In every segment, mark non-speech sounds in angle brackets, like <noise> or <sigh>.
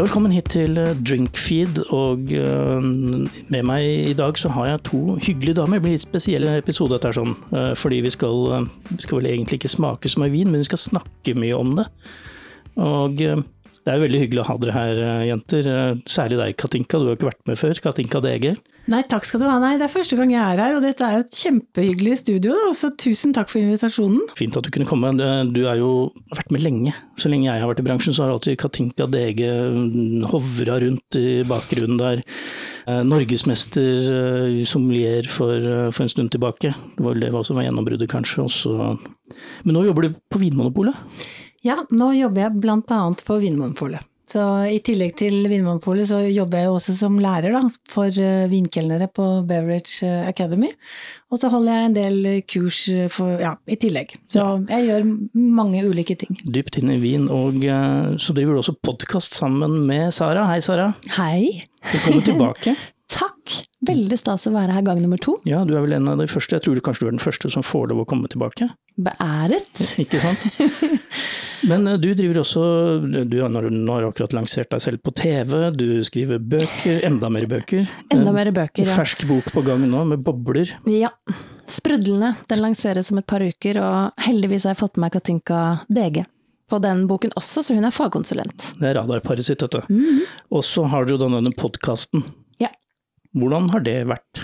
Velkommen hit til eh, Drinkfeed. Og eh, med meg i dag så har jeg to hyggelige damer. Det blir litt spesiell episode dette er sånn. eh, Fordi vi skal, vi skal vel egentlig ikke smake så mye vin, men vi skal snakke mye om det. Og det er jo veldig hyggelig å ha dere her, eh, jenter. Eh, Særlig deg, Katinka. Du har ikke vært med før. Katinka DG. Nei, takk skal du ha. Nei, det er første gang jeg er her, og dette er jo et kjempehyggelig studio. Da. Så tusen takk for invitasjonen. Fint at du kunne komme. Du har jo vært med lenge. Så lenge jeg har vært i bransjen, så har alltid Katinka DG hovra rundt i bakgrunnen der. Eh, Norgesmester som sommelier for, eh, for en stund tilbake. Det var vel det som var gjennombruddet, kanskje. Også. Men nå jobber du på Vinmonopolet? Ja, nå jobber jeg annet på Vinmonopolet. Så i tillegg til Vinmonopolet så jobber jeg jo også som lærer da, for eh, vinkelnere på Beverage eh, Academy. Og så holder jeg en del kurs for, ja, i tillegg. Så jeg gjør mange ulike ting. Dypt inn i vin, og eh, så driver du også podkast sammen med Sara. Hei, Sara. Hei. Velkommen tilbake. <laughs> Takk. Veldig stas å være her gang nummer to. Ja, du er vel en av de første, jeg tror kanskje du er den første som får lov å komme tilbake? Beæret. <laughs> Ikke sant? Men eh, du driver også, du har, du akkurat lansert deg selv på TV, du skriver bøker, enda mer bøker. Enda mer bøker, ja. Fersk bok på gang nå, med bobler. Ja. Sprudlende. Den lanseres om et par uker, og heldigvis har jeg fått med meg Katinka DG på den boken også, så hun er fagkonsulent. Det er radarparet sitt, dette. Mhm. Og så har du jo denne podkasten. Ja. Hvordan har det vært?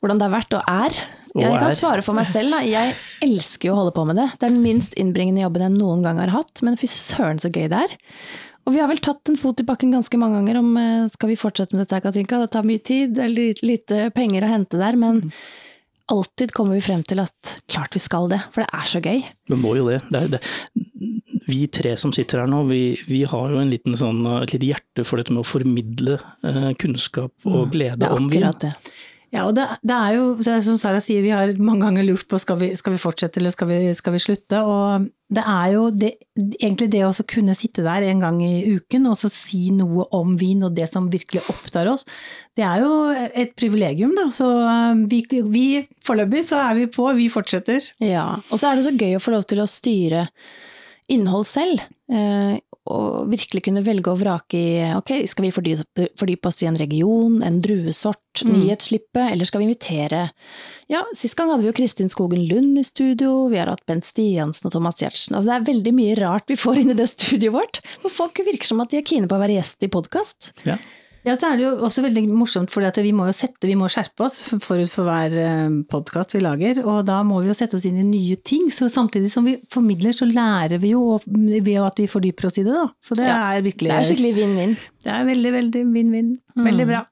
Hvordan det har vært og er. Og Jeg kan er. svare for meg selv, da. Jeg elsker jo å holde på med det. Det er den minst innbringende jobben jeg noen gang har hatt, men fy søren så gøy det er. Og vi har vel tatt en fot i bakken ganske mange ganger om eh, skal vi fortsette med dette, Katinka. Det tar mye tid, det er lite, lite penger å hente der, men alltid kommer vi frem til at klart vi skal det, for det er så gøy. Vi må jo det. det, er, det. Vi tre som sitter her nå, vi, vi har jo en liten sånn, et lite hjerte for dette med å formidle eh, kunnskap og glede er om vin. akkurat det. Ja, og det, det er jo, som Sara sier, vi har mange ganger lurt på skal vi, skal vi fortsette eller skal vi, skal vi slutte. Og det er jo det, egentlig det å kunne sitte der en gang i uken og så si noe om vin og det som virkelig opptar oss, det er jo et privilegium, da. Så eh, vi, vi foreløpig så er vi på, vi fortsetter. Ja, og så er det så gøy å få lov til å styre innhold selv. Eh, og virkelig kunne velge og vrake i ok, skal vi fordype, fordype oss i en region, en druesort, Mm. nyhetsslippet, eller skal vi invitere Ja, sist gang hadde vi jo Kristin Skogen Lund i studio, vi har hatt Bent Stiansen og Thomas Giertsen. Altså det er veldig mye rart vi får inn i det studioet vårt. hvor folk virker som at de er kine på å være gjest i podkast. Ja. Ja, så er det jo også veldig morsomt, for vi må jo sette, vi må skjerpe oss forut for hver podkast vi lager, og da må vi jo sette oss inn i nye ting. Så samtidig som vi formidler, så lærer vi jo ved at vi fordyper oss i det, da. Så det Ja, er virkelig Det er skikkelig vinn-vinn. Det er veldig, veldig vinn-vinn. Veldig Mm. bra.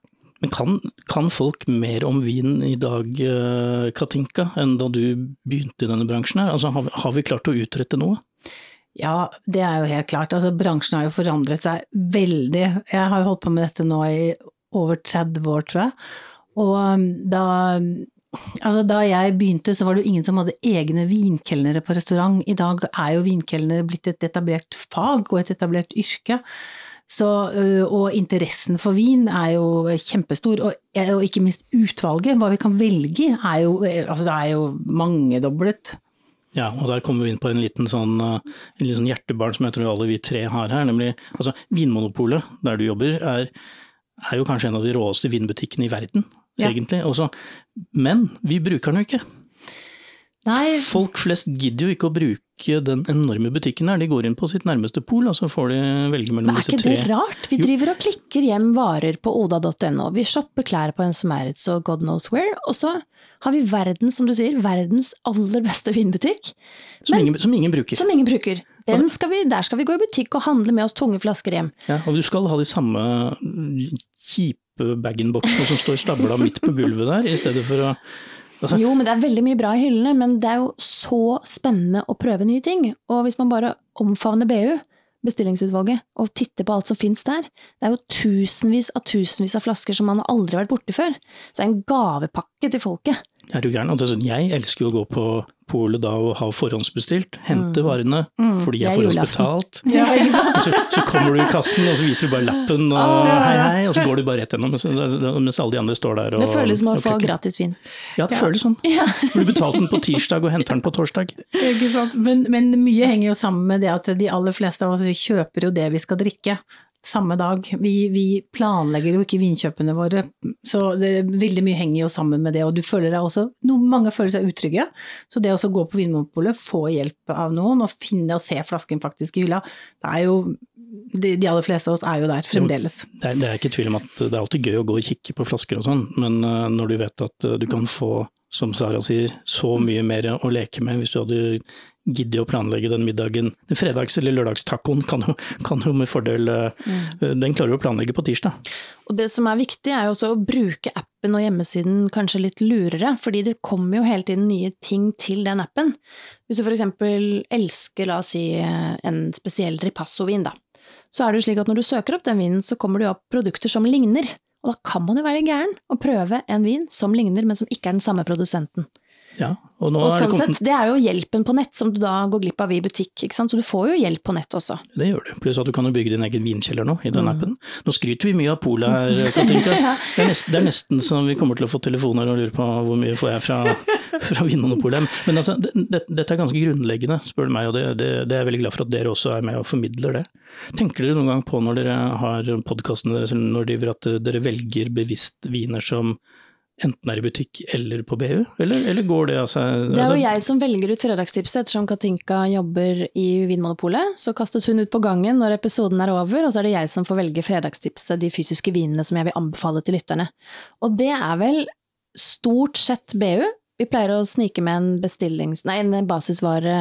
Men kan, kan folk mer om vin i dag, eh, Katinka, enn da du begynte i denne bransjen her? Altså, har, vi- har vi klart å utrette noe? Ja, det er jo helt klart. Altså, bransjen har jo forandret seg veldig. Jeg har jo holdt på med dette nå i over 30 år, tror jeg. Og um, da Altså, da jeg begynte, så var det jo ingen som hadde egne vinkelnere på restaurant. I dag er jo vinkelnere blitt et etablert fag og et etablert yrke. Så, øh, og interessen for vin er jo kjempestor, og, og ikke minst utvalget, hva vi kan velge i, er jo, altså det jo mangedoblet. Ja, og der kommer vi inn på en liten sånn, eh, en liten sånn hjertebarn som jeg tror alle vi tre har her, nemlig altså Vinmonopolet, der du jobber, er, er jo kanskje en av de råeste vinbutikkene i verden, Ja. egentlig. Også, men vi bruker den jo ikke. Nei, Folk flest gidder jo ikke å bruke den enorme butikken her. de går inn på sitt nærmeste pol, og så får de velge mellom disse tre. Men er ikke det rart? Vi Jo. driver og klikker hjem varer på oda.no. Vi shopper klær på Enso Maritz og God knows where. Og så har vi verden, som du sier, verdens aller beste vinbutikk. Som, Men- ingen, som ingen bruker. Som ingen bruker. Den skal vi, der skal vi gå i butikk og handle med oss tunge flasker hjem. Ja, og du skal ha de samme kjipe bag-in-boksene som står stabla midt på gulvet der, i stedet for å altså, Jo, men det er veldig mye bra i hyllene, men det er jo så spennende å prøve nye ting. Og hvis man bare omfavner BU, bestillingsutvalget, og titter på alt som finnes der, det er jo tusenvis av tusenvis av flasker som man aldri har vært borti før. Så det er en gavepakke til folket. Er du gæren? Jeg elsker jo å gå på polet da og ha forhåndsbestilt, hente varene fordi jeg de er forhåndsbetalt. Ja, så, så kommer du i kassen og så viser du bare lappen og ah, ja, ja. hei, og så går du bare rett gjennom mens, mens alle de andre står der og Det føles som å få gratis vin. Ja, det føles sånn. For du betalte den på tirsdag og henter den på torsdag. <laughs> Ikke sant? Men, men mye henger jo sammen med det at de aller fleste av oss kjøper jo det vi skal drikke. Samme dag. Vi, vi planlegger jo ikke vinkjøpene våre, så det, veldig mye henger jo sammen med det. Og du føler deg også, noe, mange føler seg utrygge, så det å gå på Vinmonopolet, få hjelp av noen og finne og se flasken faktisk i hylla, det er jo de, de aller fleste av oss er jo der fremdeles. Det er, det er ikke tvil om at det er alltid gøy å gå og kikke på flasker og sånn, men uh, når du vet at uh, du kan få, som Sara sier, så mye mer å leke med hvis du hadde giddet å planlegge den middagen. Den fredags- eller lørdagstacoen kan, kan, jo med fordel uh, mm. Den klarer du å planlegge på tirsdag. Og det som er viktig, er jo også å bruke appen og hjemmesiden kanskje litt lurere, fordi det kommer jo hele tiden nye ting til den appen. Hvis du eksempel elsker, la oss si, en spesiell ripasso-vin, da så er det jo slik at når du søker opp den vinen, så kommer det jo opp produkter som ligner. Og da kan man jo være gæren og prøve en vin som ligner, men som ikke er den samme produsenten. Ja, og, og sånn det, sett, det er jo hjelpen på nett som du da går glipp av i butikk, ikke sant? så du får jo hjelp på nett også. Det gjør du, pluss at du kan jo bygge din egen vinkjeller nå i den mm. appen. Nå skryter vi mye av polet her, <laughs> Katinka. ja. det, er nesten, det er nesten så vi kommer til å få telefoner og lure på hvor mye får jeg fra, <laughs> fra Vinmonopolet. Men altså, det, det, dette er ganske grunnleggende, spør du meg, og det, er jeg veldig glad for at dere også er med og formidler det. Tenker dere noen gang på når dere har podkastene deres, når dere, at dere velger bevisst viner som enten er i butikk eller på BU, eller, eller går det av seg Det er jo jeg som velger ut fredagstipset, ettersom Katinka jobber i Vinmonopolet. Så kastes hun ut på gangen når episoden er over, og så er det jeg som får velge fredagstipset, de fysiske vinene som jeg vil anbefale til lytterne. Og det er vel stort sett BU. Vi pleier å snike med en, bestillings, nei, en basisvare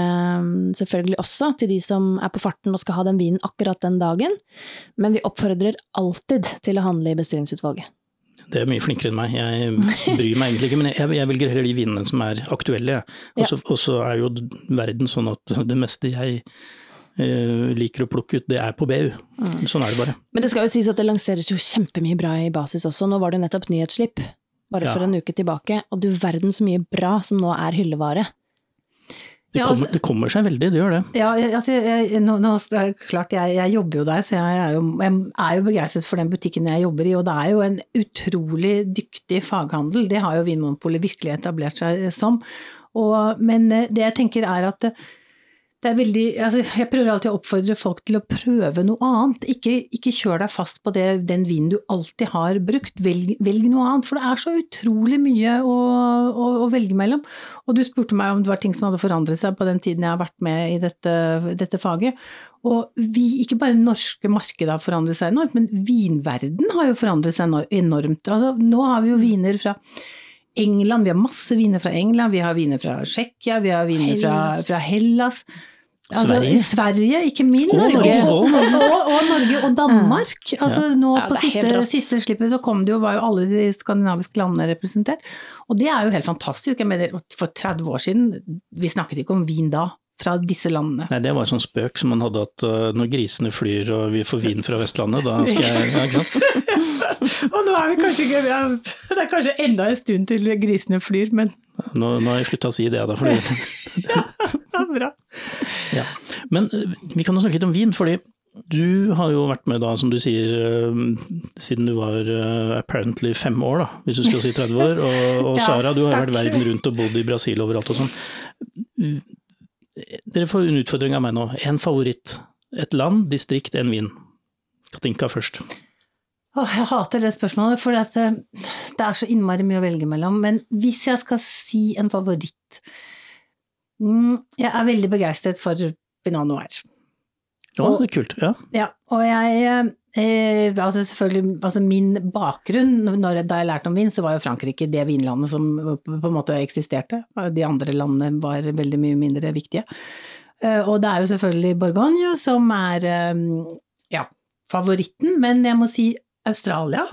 selvfølgelig også, til de som er på farten og skal ha den vinen akkurat den dagen, men vi oppfordrer alltid til å handle i bestillingsutvalget. Dere er mye flinkere enn meg, jeg bryr meg egentlig ikke. Men jeg, jeg velger heller de vinene som er aktuelle. Og så er jo verden sånn at det meste jeg uh, liker å plukke ut, det er på BU. Mm. Sånn er det bare. Men det skal jo sies at det lanseres jo kjempemye bra i basis også. Nå var det nettopp nyhetsslipp, bare ja. for en uke tilbake. Og du verden så mye bra som nå er hyllevare. Det, ja, altså, kommer, det, kommer, seg veldig, det gjør det. Ja, altså, jeg, nå, nå, klart, jeg, jeg, jobber jo der, så jeg er jo, jeg er jo begeistret for den butikken jeg jobber i. Og det er jo en utrolig dyktig faghandel, det har jo Vinmonopolet virkelig etablert seg som. Og, men eh, det jeg tenker er at det veldig, altså jeg prøver alltid å oppfordre folk til å prøve noe annet. Ikke, ikke kjør deg fast på det, den vinen du alltid har brukt, velg, velg, noe annet. For det er så utrolig mye å, å, å, velge mellom. Og du spurte meg om det var ting som hadde forandret seg på den tiden jeg har vært med i dette, dette faget. Og vi, ikke bare det norske markedet har forandret seg enormt, men vinverden har jo forandret seg enormt. Altså, nå har vi jo viner fra England, vi har masse viner fra England, vi har viner fra Tsjekkia, vi har viner fra, fra Hellas. Altså, Sverige. Sverige, ikke minst. Og Norge. Og, <laughs> og, og, Norge og Danmark. Altså, nå ja, på siste, siste, slippet så kom det jo, var jo alle de skandinaviske landene representert. Og det er jo helt fantastisk. Jeg mener, for 30 år siden, vi snakket ikke om vin da. Fra disse landene. Nei, Det var en sånn spøk som man hadde at uh, når grisene flyr og vi får vin fra Vestlandet, da skal jeg ja, ikke sant? <laughs> og nå er vi kanskje ikke Det er kanskje enda en stund til grisene flyr, men Nå, nå har jeg slutta å si det, da. Fordi... <laughs> ja, bra. Ja. Men eh, vi kan jo snakke litt om vin, fordi du har jo vært med da, som du sier, uh, siden du var uh, apparently fem år, da, hvis du skal si 30 år. Og, og <laughs> ja, Sara, du har vært verden rundt og bodd i Brasil overalt og sånn. Dere får en utfordring av meg nå. En favoritt. Et land, distrikt, en vin. Katinka først. Åh, jeg hater det spørsmålet, for det er så innmari mye å velge mellom. Men hvis jeg skal si en favoritt jeg er veldig begeistret for Pinot Noir. Ja, det er kult. Ja. ja og jeg eh, altså selvfølgelig, altså min bakgrunn når, da jeg lærte om vin, så var jo Frankrike det vinlandet som på en måte eksisterte. De andre landene var veldig mye mindre viktige. Eh, og det er jo selvfølgelig Bourgogne som er eh, ja, favoritten, men jeg må si Australia.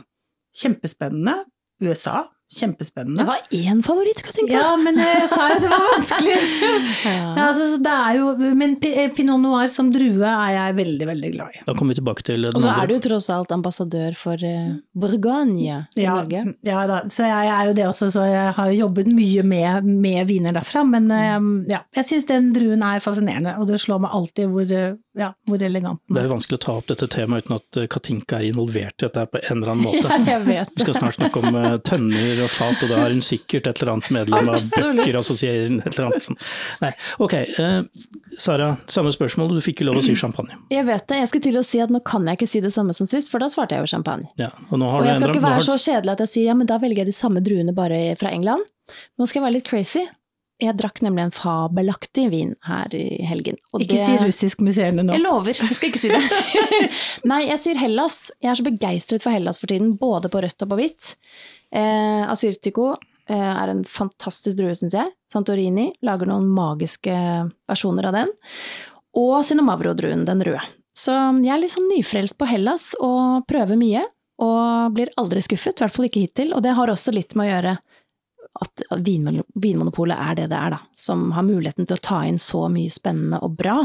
Kjempespennende. USA Kjempespennende. Det var én favoritt, skal jeg tenke. Ja, men jeg sa jo det var vanskelig. <laughs> ja. Ja, altså, det er jo, men eh, pinot noir som drue er jeg veldig, veldig glad i. Da kommer vi tilbake til Og så er du tross alt ambassadør for uh, Bourgogne i ja, Norge. Ja da, så jeg, er jo det også, så jeg har jobbet mye med, med viner derfra. Men uh, ja, jeg syns den druen er fascinerende, og det slår meg alltid hvor ja, hvor elegant Det den er er. jo vanskelig å ta opp dette temaet uten at eh, Katinka er involvert i dette på en eller annen måte. <laughs> Ja, jeg vet Vi skal snart snakke om eh, tønner og fat, og da har hun sikkert et eller annet medlem av Absolutt. Bøkker-assosiering. et eller annet. Nei, ok. eh, Sara, samme spørsmål. Du fikk ikke lov å si champagne. Jeg vet det. Jeg skulle til å si at nå kan jeg ikke si det samme som sist, for da svarte jeg jo champagne. Ja, og nå har Og jeg skal endret- ikke være har- så kjedelig at jeg sier ja, men da velger jeg de samme druene bare fra England. Nå skal jeg være litt crazy. Jeg drakk nemlig en fabelaktig vin her i helgen. Ikke det- si russisk museene nå. Jeg lover, jeg skal ikke si det. <laughs> Nei, jeg sier Hellas. Jeg er så begeistret for Hellas for tiden, både på rødt og på hvitt. Eh, Asyrtiko eh, er en fantastisk drue, syns jeg. Santorini lager noen magiske versjoner av den. Og Sinomavro-druen, den røde. Så jeg er litt sånn nyfrelst på Hellas og prøver mye. Og blir aldri skuffet, i hvert fall ikke hittil. Og det har også litt med å gjøre at Vinmonopolet er det det er, da. Som har muligheten til å ta inn så mye spennende og bra.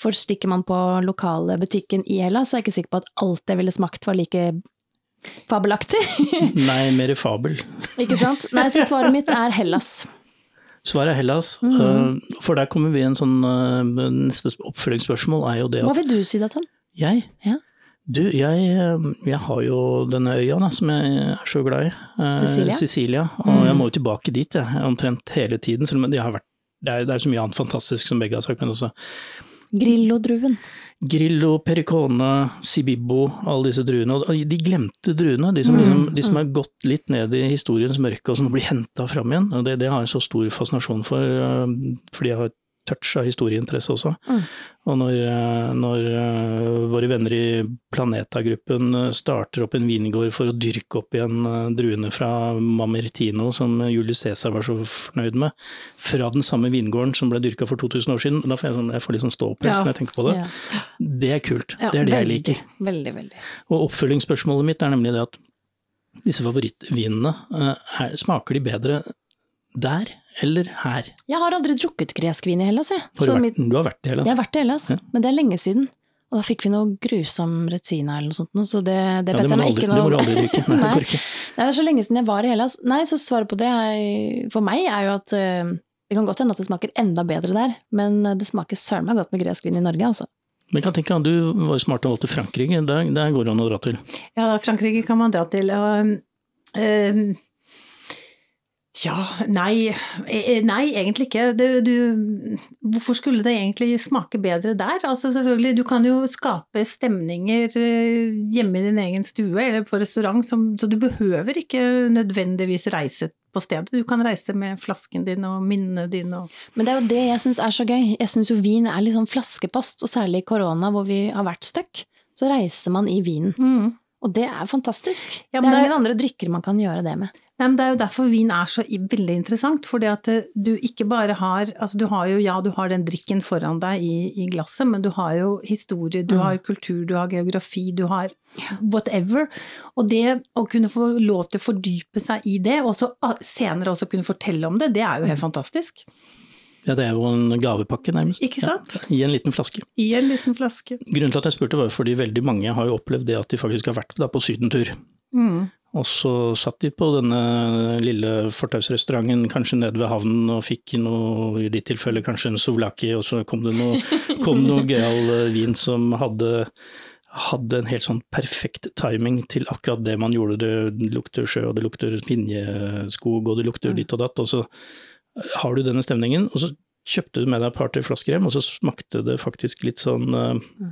For stikker man på lokale butikken i Hellas, så er jeg ikke sikker på at alt jeg ville smakt var like fabelaktig. <laughs> Nei, mer fabel. ikke sant? Nei, så svaret mitt er Hellas. Svaret er Hellas. Mm For der kommer vi i en sånn eh, Neste oppfølgingsspørsmål er jo det Hva vil du si da, Tom? jeg Ja. Du, jeg, eh, jeg har jo denne øya da, som jeg er så glad i. eh, Sicilia? Sicilia. Og Mm. jeg må jo tilbake dit jeg, omtrent hele tiden. Selv om det, har vært, det, er, det er så mye annet fantastisk som begge har sagt, men også Grillo-druen. Grillo, Pericone, Sibibbo, alle disse druene. Og de glemte druene, de som, Mm, liksom, de som mm. har gått litt ned i historiens mørke og som blir henta fram igjen. Og det, det har jeg så stor fascinasjon for, øh, fordi jeg har touch av historieinteresse også. Mm. Og når, øh, når øh, våre venner i Planeta-gruppen øh, starter opp en vingård for å dyrke opp igjen druene fra Mamertino, som Julius Cæsar var så fornøyd med, fra den samme vingården som ble dyrka for 2000 år siden, da får jeg, sånn, jeg får litt sånn ståpels Ja. når jeg tenker på det. Ja. Det er kult. Ja, det er det jeg liker. Veldig, veldig. Og oppfølgingsspørsmålet mitt er nemlig det at disse favorittvinene, eh, er, smaker de bedre der eller her? Jeg har aldri drukket gresk vin i Hellas, jeg. Har Så du, vært, du har vært i Hellas? Jeg har vært i Hellas, Ja. men det er lenge siden. Og da fikk vi noe grusom retzina eller noe sånt, så det, det Ja, bet jeg meg ikke aldri, ikke det må du aldri drikke. <laughs> Nei, Nei. det er så lenge siden jeg var i Hellas. Nei, så svaret på det er, for meg er jo at eh, det kan godt hende at det smaker enda bedre der, men det smaker søren meg godt med gresk vin i Norge, altså. Men jeg kan tenke at du var jo smart og valgte Frankrike, der, der går det an å dra til. Ja, Frankrike kan man dra til. Og, eh, ja, nei, eh, nei, egentlig ikke. Det, du, hvorfor skulle det egentlig smake bedre der? Altså selvfølgelig, Du kan jo skape stemninger eh, hjemme i din egen stue eller på restaurant, som, så du behøver ikke nødvendigvis reise på stedet. Du kan reise med flasken din og minnene dine. Og, Men det er jo det jeg syns er så gøy. Jeg syns jo vin er litt sånn flaskepost, og særlig i korona hvor vi har vært stuck, så reiser man i vinen. Og det er fantastisk. Ja, det er er det- ingen andre drikker man kan gjøre det med. Nei, men Det er jo derfor vin er så veldig interessant. fordi at eh, du ikke bare har altså du har jo, Ja, du har den drikken foran deg i, i glasset, men du har jo historie, du Mm. har kultur, du har geografi, du har whatever. Og det å kunne få lov til å fordype seg i det, og så ah, senere også kunne fortelle om det, det er jo helt fantastisk. Ja, det er jo en gavepakke, nærmest. Ikke sant? Ja, I en liten flaske. I en liten flaske. Grunnen til at jeg spurte var fordi veldig mange har jo opplevd det at de faktisk har vært da på sydentur. Mm. Og så satt de på denne lille fortausrestauranten kanskje nede ved havnen og fikk noe, i ditt tilfelle kanskje en souvlaki, og så kom det noe, kom noe <laughs> gøyal eh, vin som hadde, hadde en helt sånn perfekt timing til akkurat det man gjorde. Det lukter sjø, og det lukter pinjeskog, og det lukter ditt og datt. Og så har du denne stemningen, og så kjøpte du med deg et par-tre flasker hjem, og så smakte det faktisk litt sånn eh,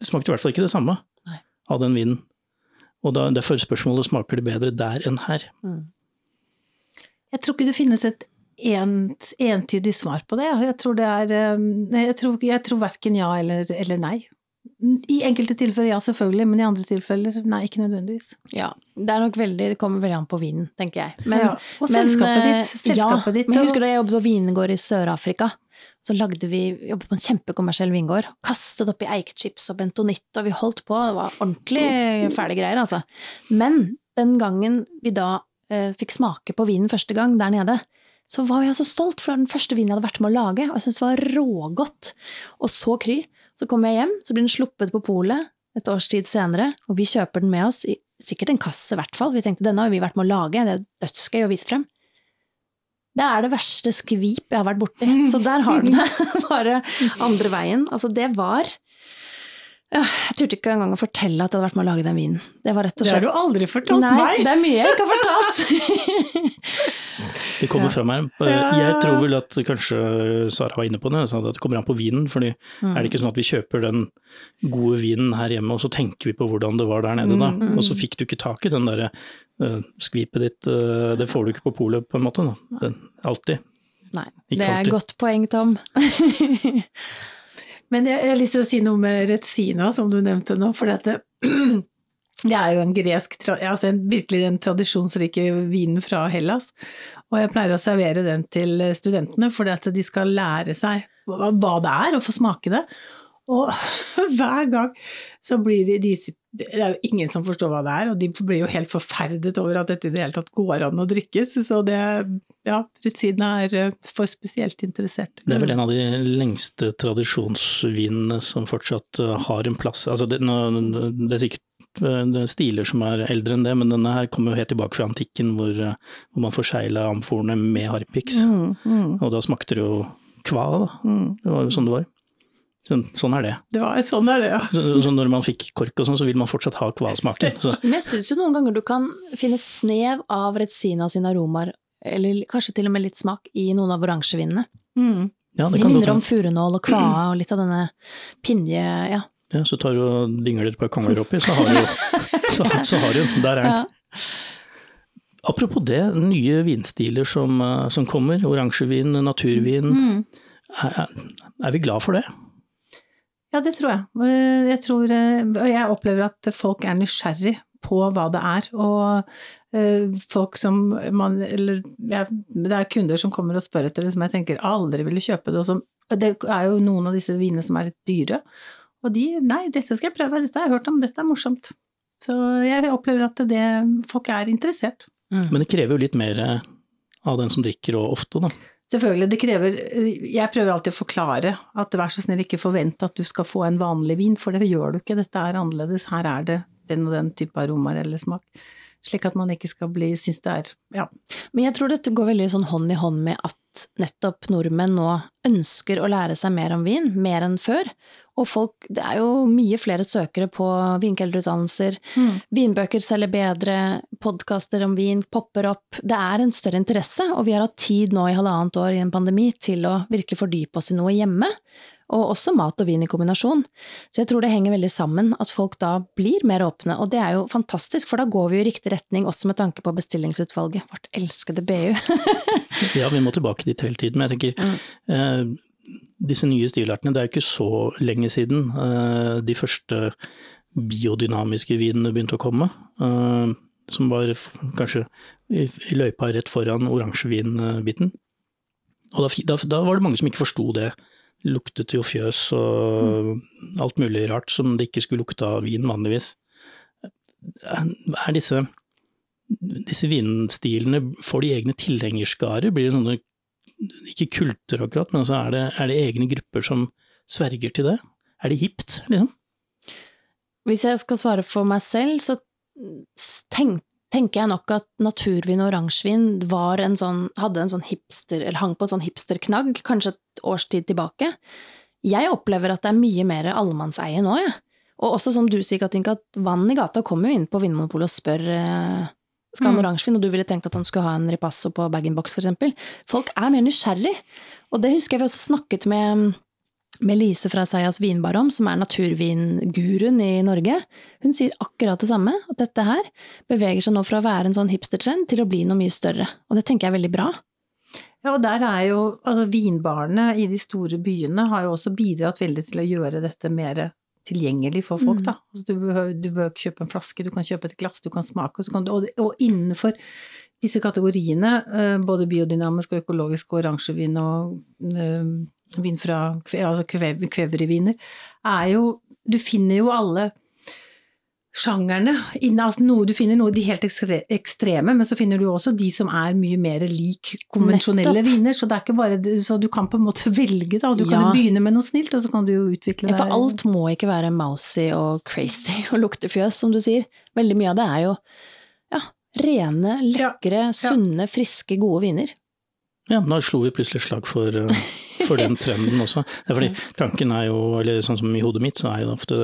Det smakte i hvert fall ikke det samme Nei. av den vinen. Og da, derfor spørsmålet smaker det bedre der enn her. Jeg tror ikke det finnes et ent, entydig svar på det. Jeg tror det er eh, Jeg tror, jeg tror verken ja eller, eller nei. I enkelte tilfeller ja, selvfølgelig, men i andre tilfeller nei, ikke nødvendigvis. Ja, det er nok veldig, det kommer veldig an på vinen, tenker jeg. Men, ja. Og men, selskapet eh, ditt. Selskapet ja, ditt Men og- husker da jeg jobbet på vingård i Sør-Afrika. Så lagde vi vi jobbet på en kjempekommersiell vingård. Kastet oppi eikechips og bentonitt, og vi holdt på. Det var ordentlig fæle greier, altså. Men den gangen vi da eh, fikk smake på vinen første gang der nede, så var jeg så stolt, for det var den første vinen jeg hadde vært med å lage, og jeg syntes det var rågodt. Og så kry. Så kommer jeg hjem, så blir den sluppet på polet et års tid senere, og vi kjøper den med oss i sikkert en kasse i hvert fall. Vi tenkte denne har vi vært med å lage, det er dødsgøy å vise frem. Det er det verste skvip jeg har vært borti. <laughs> Så der har du det. <laughs> Bare andre veien. Altså, det var Ja, jeg turte ikke engang å fortelle at jeg hadde vært med å lage den vinen. Det var rett og Det har du aldri fortalt Nei, meg! det er mye jeg ikke har fortalt. Det kommer Ja. fram her. Jeg tror vel at kanskje Sara var inne på det, at det kommer an på vinen. fordi Mm. er det ikke sånn at vi kjøper den gode vinen her hjemme, og så tenker vi på hvordan det var der nede, da. Mm. Og så fikk du ikke tak i den derre uh, skvipet ditt, uh, det får du ikke på polet på en måte. Da. Den, alltid. Nei, Ikke det er et godt poeng, Tom. <laughs> Men jeg, jeg har lyst til å si noe med retsina, som du nevnte nå. For dette, <clears throat> det er jo en gresk altså en, Virkelig den tradisjonsrike vinen fra Hellas. Og jeg pleier å servere den til studentene, for at de skal lære seg hva det er, og få smake det. Og <laughs> hver gang så blir de, de Det er jo ingen som forstår hva det er, og de blir jo helt forferdet over at dette i det hele tatt går an å drikkes. Så det Ja, rutsina er eh, for spesielt interessert. Det er vel en av de lengste tradisjonsvinene som fortsatt eh, har en plass. Altså det, nå, det er sikkert eh, det er stiler som er eldre enn det, men denne her kommer jo helt tilbake fra antikken, hvor, hvor man forsegla amforene med harpiks. Mm, mm, Og da smakte det jo kva, da. mm. Det var jo sånn det var. Sånn, er det. Det var sånn er det, ja. Så, så når man fikk kork og sånn, så vil man fortsatt ha kvalsmaken. Så Men jeg syns jo noen ganger du kan finne snev av Retsina sine aromaer, eller kanskje til og med litt smak, i noen av oransjevinene. Mm. ja, det De kan godt minner om furunål og kvae og litt av denne pinje... Ja. Ja, så tar du og dingler et par konger oppi, så har du <laughs> så, så har du Der er den. Ja. Apropos det, nye vinstiler som, eh, som kommer. Oransjevin, naturvin. Mm. Er, er vi glad for det? Ja, det tror jeg. Eh, Jeg tror, eh, og jeg opplever at folk er nysgjerrig på hva det er. Og eh, folk som man Eller ja, det er kunder som kommer og spør etter det, som jeg tenker aldri ville kjøpe det. Og som, det er jo noen av disse vinene som er litt dyre. Og de Nei, dette skal jeg prøve, dette har jeg hørt om, dette er morsomt. Så jeg opplever at det, folk er interessert. Mm. Men det krever jo litt mer av den som drikker, og ofte, da. Selvfølgelig, det krever Jeg prøver alltid å forklare at vær så snill, ikke forvent at du skal få en vanlig vin, for det gjør du ikke. Dette er annerledes. Her er det den og den type aromaer eller smak. Slik at man ikke skal bli synes det er Ja. Men jeg tror dette går veldig sånn hånd i hånd med at nettopp nordmenn nå ønsker å lære seg mer om vin, mer enn før. Og folk, det er jo mye flere søkere på vinkelderutdannelser. Vinbøker selger bedre, podkaster om vin popper opp. Det er en større interesse, og vi har hatt tid nå i halvannet år i en pandemi til å virkelig fordype oss i noe hjemme. Og også mat og vin i kombinasjon. Så jeg tror det henger veldig sammen, at folk da blir mer åpne. Og det er jo fantastisk, for da går vi jo i riktig retning, også med tanke på bestillingsutvalget. Vårt elskede BU. <laughs> Ja, vi må tilbake dit hele tiden. Men jeg tenker, eh, disse nye stilartene, det er jo ikke så lenge siden eh, de første biodynamiske vinene begynte å komme. Eh, som var kanskje i, i løypa rett foran oransjevinbiten. Og da, da, da var det mange som ikke forsto det. Luktet jo fjøs og alt mulig rart som det ikke skulle lukte av vin vanligvis. Er disse, disse vinstilene, får de egne tilhengerskarer? Blir det sånne, ikke kulter akkurat, men altså er, det, er det egne grupper som sverger til det? Er det hipt, liksom? Hvis jeg skal svare for meg selv, så tenk, tenker jeg nok at naturvin og oransjevin var en sånn, hadde en sånn hipster, eller hang på en sånn hipsterknagg, kanskje et års tid tilbake. Jeg opplever at det er mye mer allemannseie nå, jeg. Og også som du sier, Katinka, at vann i gata kommer jo inn på Vinmonopolet og spør eh, skal han Mm. oransjevin, og du ville tenkt at han skulle ha en ripasso på bag-in-box, eksempel. Folk er mer nysgjerrig. Og det husker jeg vi også snakket med med Lise fra Sayas vinbar om, som er naturvinguruen i Norge. Hun sier akkurat det samme, at dette her beveger seg nå fra å være en sånn hipstertrend til å bli noe mye større. Og det tenker jeg er veldig bra. Ja, og der er jo altså vinbarene i de store byene har jo også bidratt veldig til å gjøre dette mer tilgjengelig for folk, Mm. da. Altså, du, behøver, du behøver ikke kjøpe en flaske, du kan kjøpe et glass, du kan smake, og, så kan du, og, og innenfor disse kategoriene, eh, både biodynamisk og økologisk og oransjevin og eh, vin fra altså kvev, kveveriviner, er jo Du finner jo alle sjangerne. Altså noe, du finner noe de helt ekstreme, men så finner du også de som er mye mer lik konvensjonelle Nettopp. viner. Så, det er ikke bare, så du kan på en måte <laughs> velge, da. Du kan Ja. jo begynne med noe snilt, og så kan du jo utvikle Ja, for alt må ikke være mousy og crazy <laughs> og luktefjøs, som du sier. Veldig mye av det er jo ja, rene, lekre, sunne, friske, gode viner. Ja, da slo vi plutselig slag for, eh, for den trenden også. Det er fordi tanken er jo, eller sånn som i hodet mitt, så er jo ofte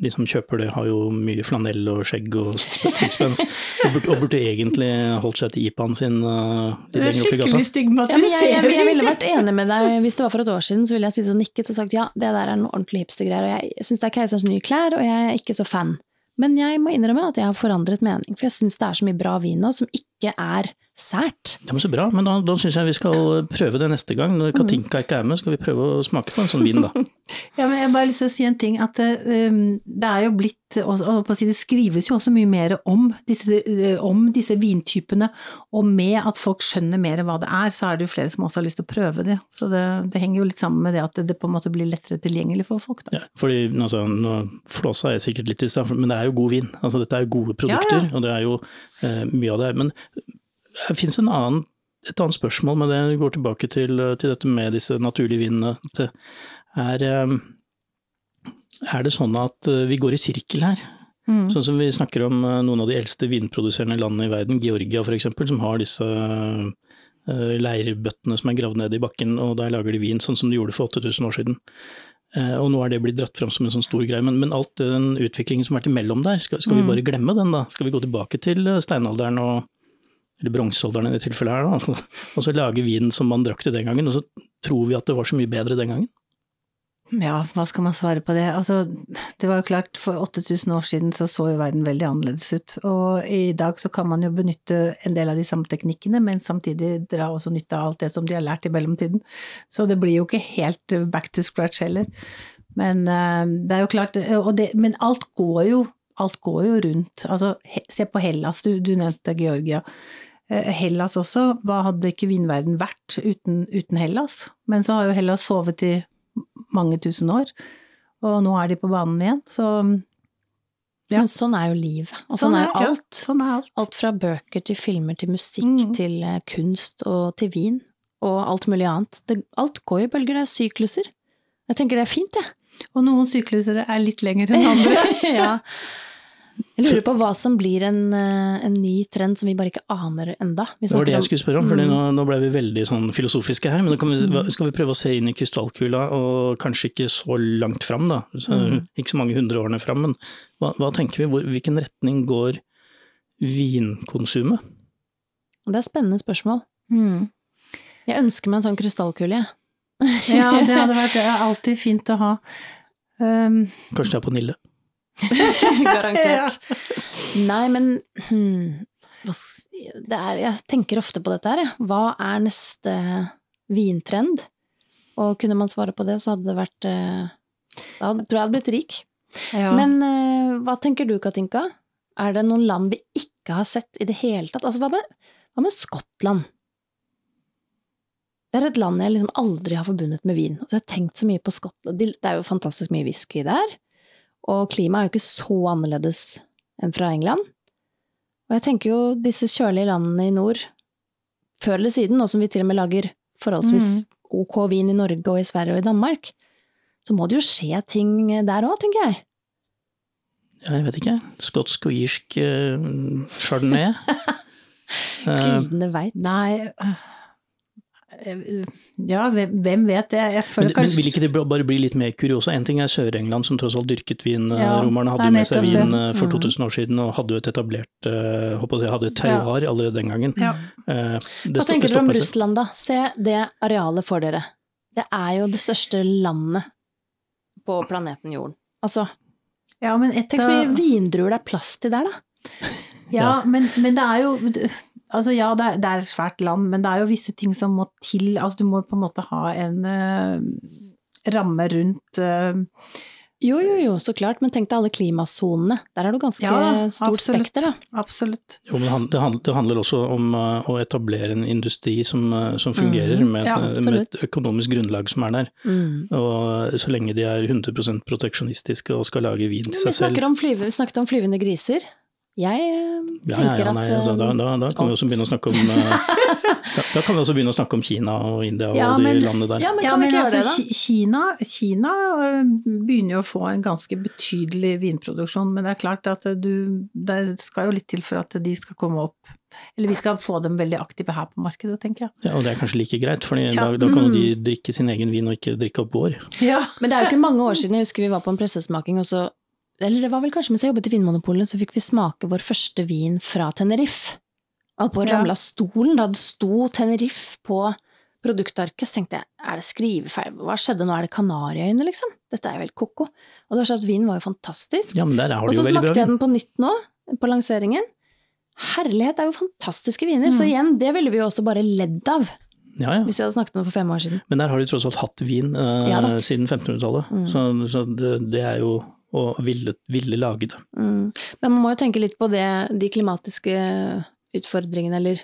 de som kjøper det, har jo mye flanell og skjegg og sixpence, og burde, og burde egentlig holdt seg til IPA-en sin uh, det er skikkelig. Skikkelig Ja, jeg, jeg, jeg ville vært enig med deg. Hvis det var for et år siden, så ville jeg sittet og nikket og sagt ja, det der er noe ordentlig hipstergreier. Og jeg syns det er keiserens nye klær, og jeg er ikke så fan. Men jeg må innrømme at jeg har forandret mening, for jeg syns det er så mye bra vin nå som ikke er sært. Ja, men Så bra, men da, da syns jeg vi skal prøve det neste gang. Når Katinka ikke er med, skal vi prøve å smake på en sånn vin, da. <laughs> Ja, men jeg har bare lyst til å si en ting, at um, det er jo blitt, og, si, det skrives jo også mye mer om disse, eh, om disse vintypene, og med at folk skjønner mer hva det er, så er det jo flere som også har lyst til å prøve det. Så det, det henger jo litt sammen med det at det, det på en måte blir lettere tilgjengelig for folk, da. Ja, fordi altså, nå flåsa jeg sikkert litt i stad, men det er jo god vin. Altså, dette er jo gode produkter, Ja, ja. og det er jo eh, mye av det. Men det fins et annet spørsmål med det. Går tilbake til, til dette med disse naturlige vindene. Er, eh, er det sånn at eh, vi går i sirkel her? Mm. Sånn som vi snakker om eh, noen av de eldste vindproduserende landene i verden, Georgia f.eks., som har disse leirbøttene som er gravd ned i bakken, og der lager de vin sånn som de gjorde for 8000 år siden. Og nå er det blitt dratt fram som en sånn stor greie, men, men alt den utviklingen som har vært imellom der, skal, skal vi Mm. bare glemme den da? Skal vi gå tilbake til steinalderen og eller bronsealderen i det tilfellet her, da, og så lage vin som man drakk til den gangen, og så tror vi at det var så mye bedre den gangen? Ja, hva skal man svare på det? Altså, det var jo klart, for 8000 år siden så så jo verden veldig annerledes ut. Og i dag så kan man jo benytte en del av de samme teknikkene, men samtidig dra også nytte av alt det som de har lært i mellomtiden. Så det blir jo ikke helt back to scratch heller. Men eh, det er jo klart, og det, men alt går jo, alt går jo rundt. Altså, se på Hellas, du, du nevnte Georgia. Eh, Hellas også, hva hadde ikke vinverden vært uten, uten Hellas? Men så har jo Hellas sovet i mange tusen år, og nå er de på banen igjen, så Ja. Men sånn er jo livet. Og sånn, er jo ja, alt. Sånn er alt. Alt fra bøker til filmer til musikk Mm. til eh, kunst og til vin. Og alt mulig annet. Det, alt går i bølger, det er sykluser. Jeg tenker det er fint, jeg. Og noen sykluser er litt lengre enn andre. <laughs> ja. Jeg lurer på hva som blir en, eh, en ny trend som vi bare ikke aner enda. Vi Det var det jeg skulle spørre om, for Mm. nå, nå ble vi veldig sånn filosofiske her. Men nå kan vi, skal vi prøve å se inn i krystallkula, og kanskje ikke så langt fram, da. Så, Mm. Ikke så mange hundre årene fram, men hva, hva tenker vi? Hvor, hvilken retning går vinkonsumet? Det er et spennende spørsmål. Mm. Jeg ønsker meg en sånn krystallkule, jeg. Ja, det hadde vært det <laughs> er alltid fint å ha. Um, Kanskje det er på Nille? <laughs> Garantert. Nei, men hmm, er, Jeg tenker ofte på dette her, jeg. Hva er neste vintrend? Og kunne man svare på det, så hadde det vært eh, Da tror jeg jeg hadde blitt rik. ja. Men eh, hva tenker du, Katinka? Er det noen land vi ikke har sett i det hele tatt? Altså, hva med, hva med Skottland? Det er et land jeg liksom aldri har forbundet med vin. Altså, jeg har tenkt så mye på Skottland. Det er jo fantastisk mye whisky der. Og klimaet er jo ikke så annerledes enn fra England. Og jeg tenker jo disse kjølige landene i nord, før eller siden, nå som vi til og med lager forholdsvis Mm. ok vin i Norge og i Sverige og i Danmark, så må det jo skje ting der òg, tenker jeg. Ja, jeg vet ikke. Skotsk og irsk uh, chardonnay. <laughs> Eh, Gudene veit. Nei øh, Ja, hvem, vet det? Jeg men, føler men kanskje vil ikke det bare bli litt mer kuriosa? En ting er Sør-England, som tross alt dyrket vin. eh, Ja, Romerne hadde jo med seg vin det. eh, for Mm. 2000 år siden, og hadde jo et etablert eh, håper jeg, hadde et terroir allerede den gangen. Ja. Eh, det Hva tenker dere om. Russland, da? Se det arealet for dere. Det er jo det største landet på planeten Jorden. Altså, Ja, men et tenk så mye vindruer det er plass til der, da. <laughs> Ja, men, men det er jo Altså ja, det er, det er et svært land, men det er jo visse ting som må til. Altså du må på en måte ha en uh, ramme rundt uh, Jo, jo, jo, så klart, men tenk deg alle klimasonene. Der er det jo ganske Ja, stort absolutt. spekter, da. Absolutt. Jo, men det handler, det handler, også om uh, å etablere en industri som, som fungerer, mm, med, et, ja, med et økonomisk grunnlag som er der. Mm. Og så lenge de er 100% proteksjonistiske og skal lage vin til seg selv om flyve, vi snakket om flyvende griser. Jeg eh, Ja, tenker ja, ja, nei, at altså, da, eh, da, da kan vi også begynne å snakke om eh, da, da kan vi også begynne å snakke om Kina og India og de men- landene der. Ja, men Ja, men altså, det, Kina, Kina begynner jo å få en ganske betydelig vinproduksjon, men det er klart at du, det skal jo litt til for at de skal komme opp Eller vi skal få dem veldig aktive her på markedet, tenker jeg. Ja, og det er kanskje like greit, for Ja. da, da kan jo de Mm. drikke sin egen vin og ikke drikke opp vår. Ja. <laughs> Men det er jo ikke mange år siden, jeg husker vi var på en pressesmaking, og så Eller det var vel kanskje mens jeg jobbet i Vinmonopolet, så fikk vi smake vår første vin fra Tenerife. Holdt på å Ja. ramle av stolen da det sto Tenerife på produktarket, så tenkte jeg er det skrivefeil, hva skjedde nå, er det Kanariøyene, liksom? Dette er jo helt ko-ko. Og det var sånn at vinen var jo fantastisk. Ja, men der har Og så jo veldig smakte jeg den på nytt nå, på lanseringen. Herlighet, det er jo fantastiske viner. Så Mm. igjen, det ville vi jo også bare ledd av, Ja, ja. hvis vi hadde snakket om det for fem år siden. Men der har de tross alt hatt vin eh, siden 1500-tallet, Mm. så, så det, det er jo å ville, ville lage det. Mm. Men man må jo tenke litt på det, de klimatiske utfordringene, eller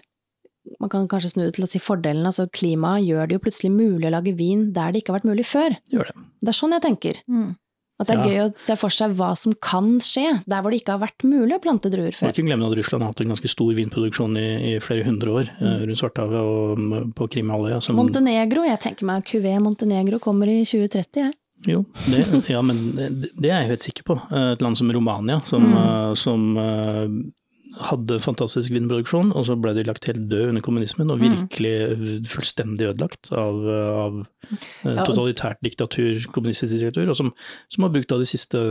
man kan kanskje snu det til å si fordelen. Altså klimaet gjør det jo plutselig mulig å lage vin der det ikke har vært mulig før. Gjør det. Det er sånn jeg tenker. Mm. At det er Ja. gøy å se for seg hva som kan skje, der hvor det ikke har vært mulig å plante druer Må før. ikke glemme at Russland har hatt en ganske stor vinproduksjon i, i flere hundre år mm. rundt Svartehavet og på Krimhalvøya. som- Montenegro, jeg tenker meg Cuvée Montenegro kommer i 2030, jeg. Jo, det, ja, men det, det er jeg helt sikker på. Et land som Romania, som, Mm. eh, som eh, hadde fantastisk vinproduksjon, og så ble de lagt helt død under kommunismen, og Mm. virkelig fullstendig ødelagt av, av eh, totalitært diktatur, kommunistisk diktatur, og som, som har brukt av de siste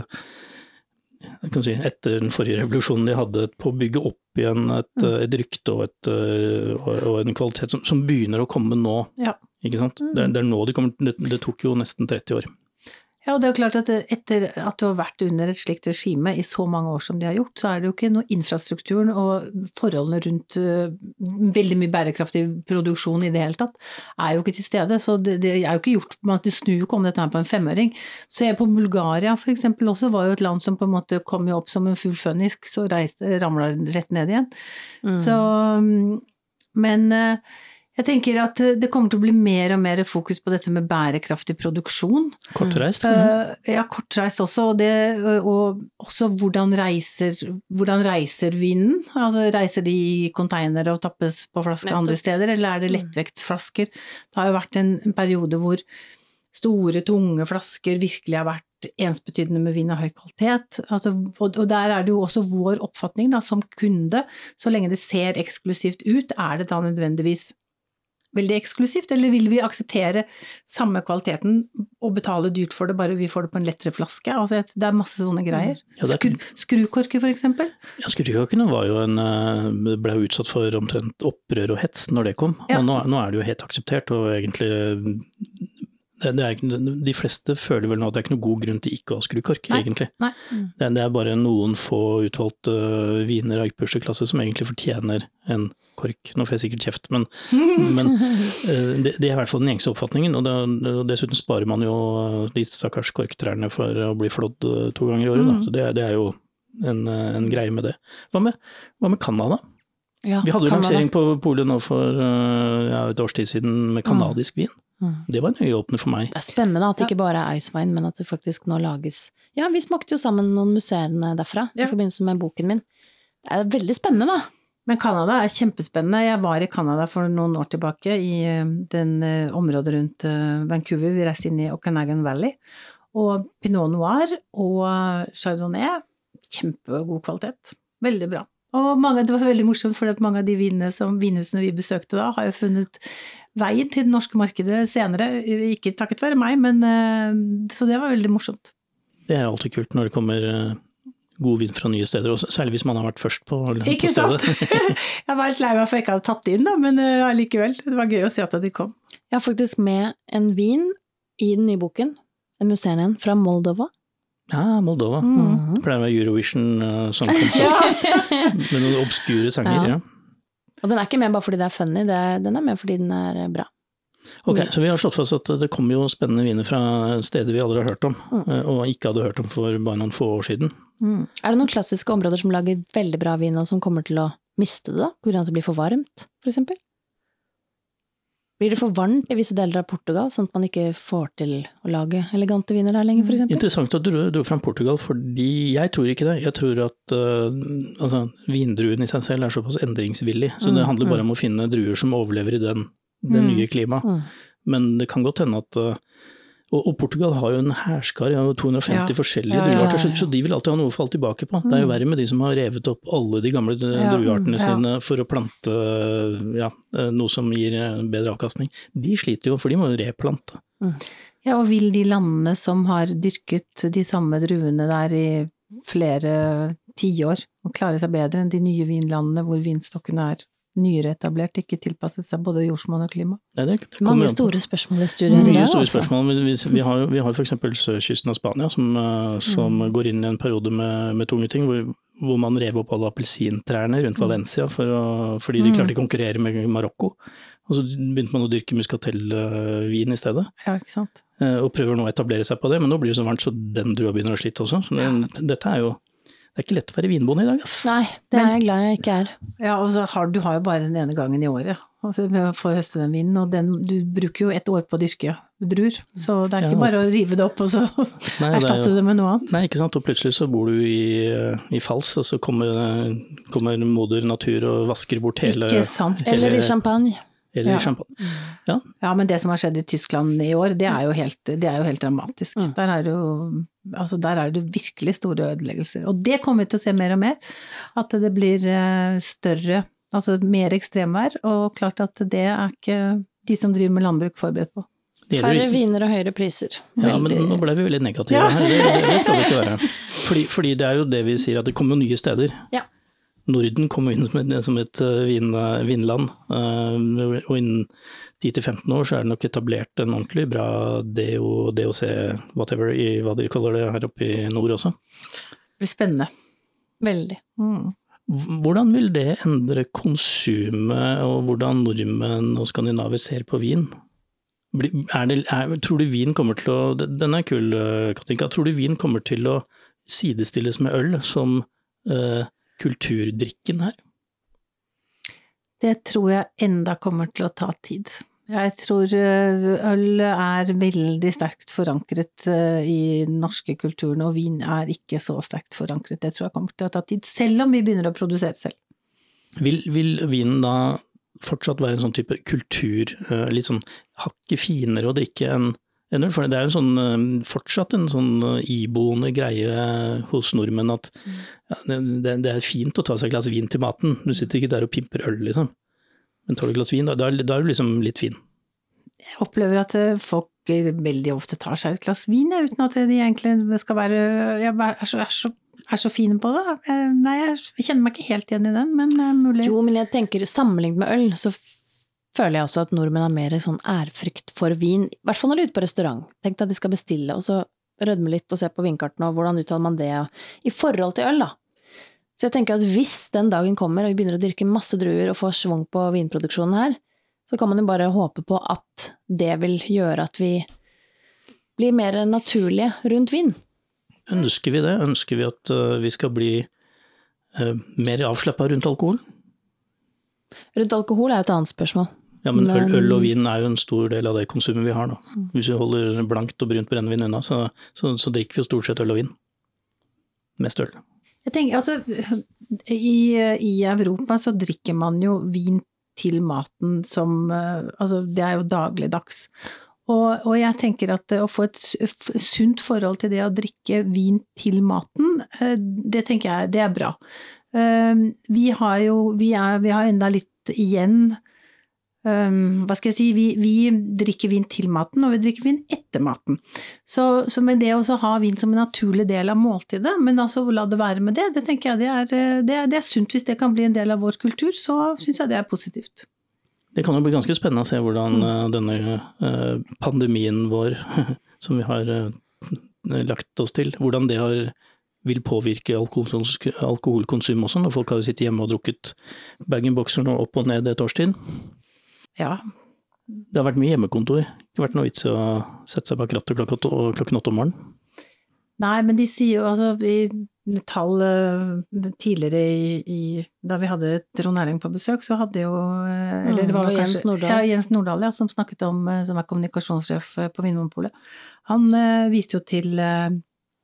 si, etter den forrige revolusjonen de hadde på å bygge opp igjen et, Mm. et rykte og, et, og, en kvalitet som, som begynner å komme nå. Ja. Ikke sant? Mm. Det, det er nå de kommer, det, det tok jo nesten 30 år. Ja, og det er jo klart at etter at du har vært under et slikt regime i så mange år som de har gjort, så er det jo ikke noe infrastrukturen og forholdene rundt øh, veldig mye bærekraftig produksjon i det hele tatt, er jo ikke til stede. Så det, det er jo ikke gjort med at det snur jo ikke om dette her på en femøring. Så jeg på Bulgaria for eksempel også var jo et land som på en måte kom jo opp som en full føniks og ramla rett ned igjen. Mm. Så, mm, men eh, jeg tenker at eh, det kommer til å bli mer og mer fokus på dette med bærekraftig produksjon. Kortreist. Eh, ja, kortreist også, og, det, og også hvordan reiser, hvordan reiser vinen? Altså, reiser de i containere og tappes på flaske Nettopp. andre steder, eller er det Mm. lettvektsflasker? Det har jo vært en, en periode hvor store, tunge flasker virkelig har vært ensbetydende med vin av høy kvalitet. Altså, og, og der er det jo også vår oppfatning da, som kunde, så lenge det ser eksklusivt ut, er det da nødvendigvis veldig eksklusivt, eller vil vi akseptere samme kvaliteten og betale dyrt for det, bare vi får det på en lettere flaske? Altså, det er masse sånne greier. Ja, er- Skru, skrukorker, eksempel. Ja, skrukorkene var jo en, eh, ble jo utsatt for omtrent opprør og hets når det kom. Ja. Og nå, nå er det jo helt akseptert, og egentlig det, det er, ikke- De fleste føler vel nå at det er ikke noe god grunn til ikke å ha skrukork, Nei. egentlig. Nei. Det, er- det er bare noen få utvalgte uh, viner av klasse som egentlig fortjener en kork. Nå får jeg sikkert kjeft, men, <laughs> men uh, det, det er i hvert fall den gjengse oppfatningen. Og, det, og dessuten sparer man jo eh, de stakkars korktrærne for å bli flådd to ganger i året. Da. Mm. Så det, det er jo en, en greie med det. Hva med, hva med Canada? Ja, Vi hadde jo lansering på polet nå for eh, ja, et års tid siden med canadisk vin. Mm. Det var en øyeåpner for meg. Det er spennende at det ikke bare er Icewine, men at det faktisk nå lages Ja, vi smakte jo sammen noen museene derfra Ja. i forbindelse med boken min. Det er veldig spennende, da. Men Canada er kjempespennende. Jeg var i Canada for noen år tilbake, i eh, den eh, området rundt Vancouver. Vi reiste inn i Okanagan Valley. Og pinot noir og chardonnay, kjempegod kvalitet. Veldig bra. Og mange, det var veldig morsomt, for mange av de vinene som vinhusene vi besøkte da, har jo funnet veien til det norske markedet senere. Ikke takket være meg, men eh, Så det var veldig morsomt. Det er alltid kult når det kommer eh, god vin fra nye steder, og særlig hvis man har vært først på, på Ikke sant? stedet. <laughs> <laughs> jeg var litt lei meg for jeg ikke hadde tatt det inn, da, men eh, allikevel. det var gøy å se at de kom. Jeg har faktisk med en vin i den nye boken, en museum igjen, fra Moldova. Ja, Moldova. Mm. Det pleier å være Eurovision uh, Song Contest med noen obskure sanger. Ja. Ja. Og den er ikke med bare fordi det er funny, det er, den er med fordi den er eh, bra. Ok, Mm. Så vi har slått fast at det kommer jo spennende viner fra steder vi aldri har hørt om, Mm. eh, og ikke hadde hørt om for bare noen få år siden. Mm. Er det noen klassiske områder som lager veldig bra vin, og som kommer til å miste det, da? Av at det blir for varmt, for eksempel? Blir det for varmt i visse deler av Portugal, sånn at man ikke får til å lage elegante viner der lenger, f.eks.? Interessant at du dro fram Portugal, fordi jeg tror ikke det. Jeg tror at uh, altså, vindruen i seg selv er såpass endringsvillig, så det handler bare om å finne druer som overlever i den, det Mm. nye klimaet. Mm. Men det kan godt hende at uh, og, og Portugal har jo en hærskare av 250 Ja. forskjellige Ja, druearter, så, de vil alltid ha noe å falle tilbake på. Det er jo verre med de som har revet opp alle de gamle drueartene ja. sine for å plante ja, eh, noe som gir eh, bedre avkastning. De sliter jo, for de må jo replante. Ja, og vil de landene som har dyrket de samme druene der i flere tiår, klare seg bedre enn de nye vinlandene hvor vinstokkene er nyere etablert, ikke tilpasset seg både jordsmonn og klima? Nei, det Mange an store spørsmål i studien. Mye der, store altså. spørsmål. men Vi, vi har, vi har f.eks. sørkysten av Spania som, eh, som Mm. går inn i en periode med, med tunge ting, hvor, hvor man rev opp alle appelsintrærne Mm. rundt Valencia for å, fordi de klarte å konkurrere med Marokko. Og så begynte man å dyrke muskatellvin i stedet, Ja, ikke sant? eh, og prøver nå å etablere seg på det, men nå blir det så varmt så den drua begynner å slite også. Så det, dette er jo Det er ikke lett å være vinbonde i dag, ass. Nei, det er jeg glad jeg ikke er. Ja, og så har du har jo bare den ene gangen i året altså, for å få høste den vinen, og den, du bruker jo et år på å dyrke druer, så det er ikke Ja. bare å rive det opp og så Nei, <laughs> det er erstatte jo- det med noe annet. Nei, ikke sant. Og plutselig så bor du i, i Fals, og så kommer, kommer moder natur og vasker bort hele Ikke sant? Eller i champagne. Eller Ja. champagne. Ja, men det som har skjedd i Tyskland i år, det er jo helt, det er jo helt dramatisk. Mm. Der, er det jo, altså der er det virkelig store ødeleggelser. Og det kommer vi til å se mer og mer. At det blir eh, større, altså mer ekstremvær. Og klart at det er ikke de som driver med landbruk forberedt på. Færre viner og høyere priser. Ja, men nå ble vi veldig negative Ja. her. Det, det skal vi ikke <laughs> være. Fordi, fordi det er jo det vi sier, at det kommer nye steder. Ja. Norden kommer inn som et, som et eh, vin, vinland, eh, og innen 10-15 år så er det nok etablert en ordentlig bra DO, DOC, whatever, i hva de kaller det her oppe i nord også. Det blir spennende. Veldig. Mm. Hvordan vil det endre konsumet, og hvordan nordmenn og skandinaver ser på vin? Er det, er, tror du vin kommer til å Den er kul, eh, Katinka. Tror du vin kommer til å sidestilles med øl som eh, kulturdrikken her? Det tror jeg enda kommer til å ta tid. Jeg tror øh, øl er veldig sterkt forankret øh, i den norske kulturen, og vin er ikke så sterkt forankret. Det tror jeg kommer til å ta tid, selv om vi begynner å produsere selv. Vil, vil vinen da fortsatt være en sånn type kultur, eh, litt sånn hakket finere å drikke enn enn øl? For det er jo sånn, eh, fortsatt en sånn eh, iboende greie hos nordmenn at ja, det, det- er fint å ta seg et glass vin til maten. Du sitter ikke der og pimper øl, liksom. Men tar du et glass vin, da, da, er- da er du liksom litt fin. Jeg opplever at øh, folk veldig ofte tar seg et glass vin, uten at de egentlig skal være ja, er, så, er, så, er så fine på det. Eh, Nei, jeg kjenner meg ikke helt igjen i den, men mulig. Jo, men jeg tenker sammenlignet med øl, så føler jeg også at nordmenn har mer sånn ærfrykt for vin. I hvert fall når de er ute på restaurant. Tenk deg at de skal bestille, og så rødme litt og se på vinkartene, og hvordan uttaler man det, i forhold til øl, da. Så jeg tenker at hvis den dagen kommer, og vi begynner å dyrke masse druer og få schwung på vinproduksjonen her, så kan man jo bare håpe på at det vil gjøre at vi blir mer naturlige rundt vin. Ønsker vi det? Ønsker vi at eh, vi skal bli eh, mer avslappa rundt alkohol? Rundt alkohol er jo et annet spørsmål. Ja, men, Men- Øl, øl og vin er jo en stor del av det konsumet vi har. Da. Hvis vi holder blankt og brunt brennevin unna, så, så, så drikker vi jo stort sett øl og vin. Mest øl. Jeg tenker, altså, i, I Europa så drikker man jo vin til maten som eh, Altså, det er jo dagligdags. Og, og jeg tenker at å få et sunt forhold til det å drikke vin til maten, eh, det tenker jeg det er bra. Eh, Vi har jo vi, er, vi har enda litt igjen Um, hva skal jeg si, vi, vi drikker vin til maten, og vi drikker vin etter maten. Så, så med det å ha vin som en naturlig del av måltidet, men altså la det være med det, det tenker jeg det er, det er, det er sunt. Hvis det kan bli en del av vår kultur, så syns jeg det er positivt. Det kan jo bli ganske spennende å se hvordan eh, denne eh, pandemien vår, <laughs> som vi har lagt oss til, hvordan det har, vil påvirke alkoholkons alkoholkonsum også, når folk har sittet hjemme og drukket bag-in-boxer opp og ned et års tid. Ja, Det har vært mye hjemmekontor. Ikke vært noe vits i å sette seg bak rattet klokken åtte om morgenen. Nei, men de sier jo altså i tall eh, tidligere i, i Da vi hadde Trond Erling på besøk, så hadde jo eh, Eller Mm, det var og Jens Nordahl. Ja, Jens Nordahl, ja, som snakket om eh, Som er kommunikasjonssjef på Vinmonopolet. Han eh, viste jo til eh,